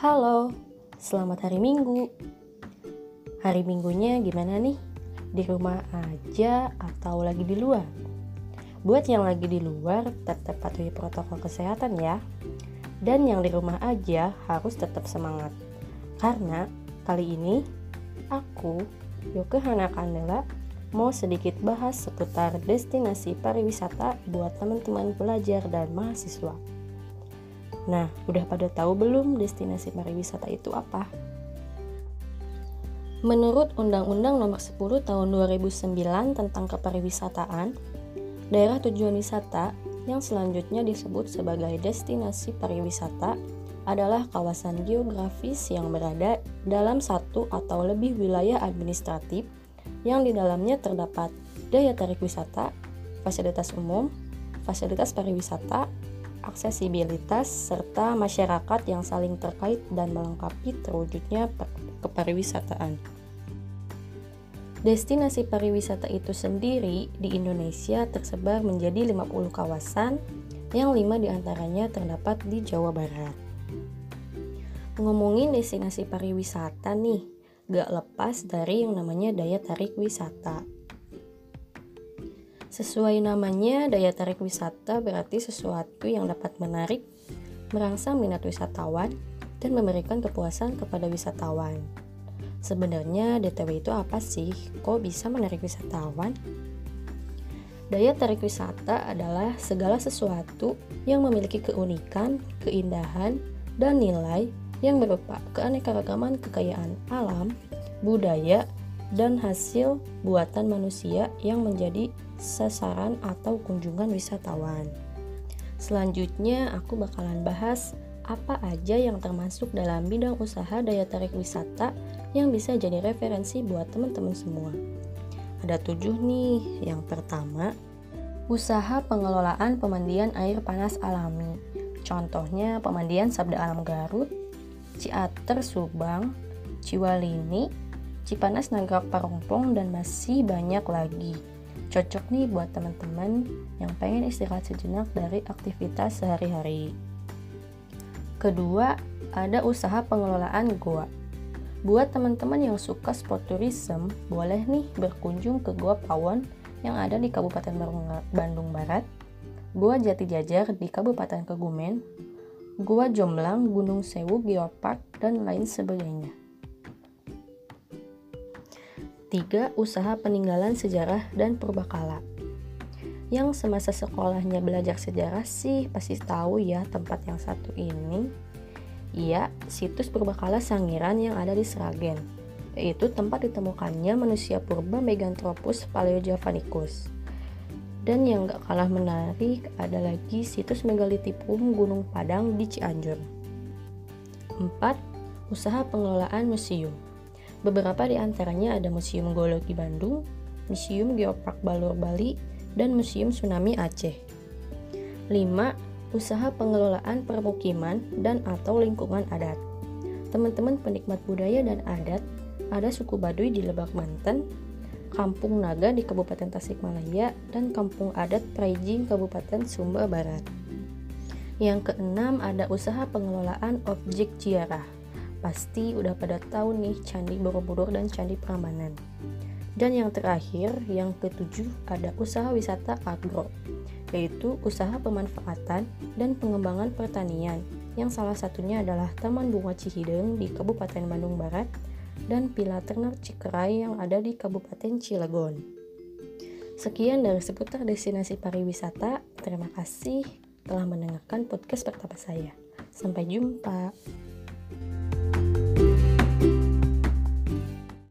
Halo, selamat hari Minggu. Hari Minggunya gimana nih? Di rumah aja atau lagi di luar? Buat yang lagi di luar, tetap patuhi protokol kesehatan ya. Dan yang di rumah aja harus tetap semangat. Karena kali ini aku, Yoke Hana Kandela, mau sedikit bahas seputar destinasi pariwisata buat teman-teman pelajar dan mahasiswa. Nah, udah pada tahu belum destinasi pariwisata itu apa? Menurut Undang-Undang Nomor 10 Tahun 2009 tentang Kepariwisataan, daerah tujuan wisata yang selanjutnya disebut sebagai destinasi pariwisata adalah kawasan geografis yang berada dalam satu atau lebih wilayah administratif yang di dalamnya terdapat daya tarik wisata, fasilitas umum, fasilitas pariwisata, aksesibilitas, serta masyarakat yang saling terkait dan melengkapi terwujudnya kepariwisataan. Destinasi pariwisata itu sendiri di Indonesia tersebar menjadi 50 kawasan yang lima di antaranya terdapat di Jawa Barat. Ngomongin destinasi pariwisata nih, gak lepas dari yang namanya daya tarik wisata. Sesuai namanya, daya tarik wisata berarti sesuatu yang dapat menarik, merangsang minat wisatawan, dan memberikan kepuasan kepada wisatawan. Sebenarnya DTW itu apa sih? Kok bisa menarik wisatawan? Daya tarik wisata adalah segala sesuatu yang memiliki keunikan, keindahan, dan nilai yang berupa keanekaragaman kekayaan alam, budaya, dan hasil buatan manusia yang menjadi sasaran atau kunjungan wisatawan. Selanjutnya, aku bakalan bahas apa aja yang termasuk dalam bidang usaha daya tarik wisata yang bisa jadi referensi buat teman-teman semua. Ada tujuh nih. Yang pertama, usaha pengelolaan pemandian air panas alami. Contohnya pemandian Sabda Alam Garut, Ciater Subang, Ciwalini, Cipanas Nagrak Parongpong, dan masih banyak lagi. Cocok nih buat teman-teman yang pengen istirahat sejenak dari aktivitas sehari-hari. Kedua, ada usaha pengelolaan goa. Buat teman-teman yang suka sport tourism, boleh nih berkunjung ke Goa Pawon yang ada di Kabupaten Bandung Barat, Goa Jati Jajar di Kabupaten Kebumen, Goa Jomblang, Gunung Sewu, Geopark, dan lain sebagainya. Tiga, usaha peninggalan sejarah dan purbakala yang semasa sekolahnya belajar sejarah sih pasti tahu ya tempat yang satu ini. Iya, situs purbakala Sangiran yang ada di Sragen, yaitu tempat ditemukannya manusia purba Meganthropus paleojavanicus. Dan yang gak kalah menarik ada lagi situs megalitikum Gunung Padang di Cianjur. 4. Usaha pengelolaan museum. Beberapa di antaranya ada Museum Geologi Bandung, Museum Geopark Balur Bali, dan Museum Tsunami Aceh. 5. Usaha pengelolaan permukiman dan atau lingkungan adat. Teman-teman penikmat budaya dan adat, ada suku Baduy di Lebak Banten, Kampung Naga di Kabupaten Tasikmalaya, dan Kampung Adat Praijing Kabupaten Sumba Barat. Yang keenam ada usaha pengelolaan objek ziarah. Pasti udah pada tahu nih Candi Borobudur dan Candi Prambanan. Dan yang terakhir, yang ketujuh ada usaha wisata agro, yaitu usaha pemanfaatan dan pengembangan pertanian, yang salah satunya adalah Taman Bunga Cihideng di Kabupaten Bandung Barat dan Pila Ternak Cikerai yang ada di Kabupaten Cilegon. Sekian dari seputar destinasi pariwisata. Terima kasih telah mendengarkan podcast pertama saya. Sampai jumpa.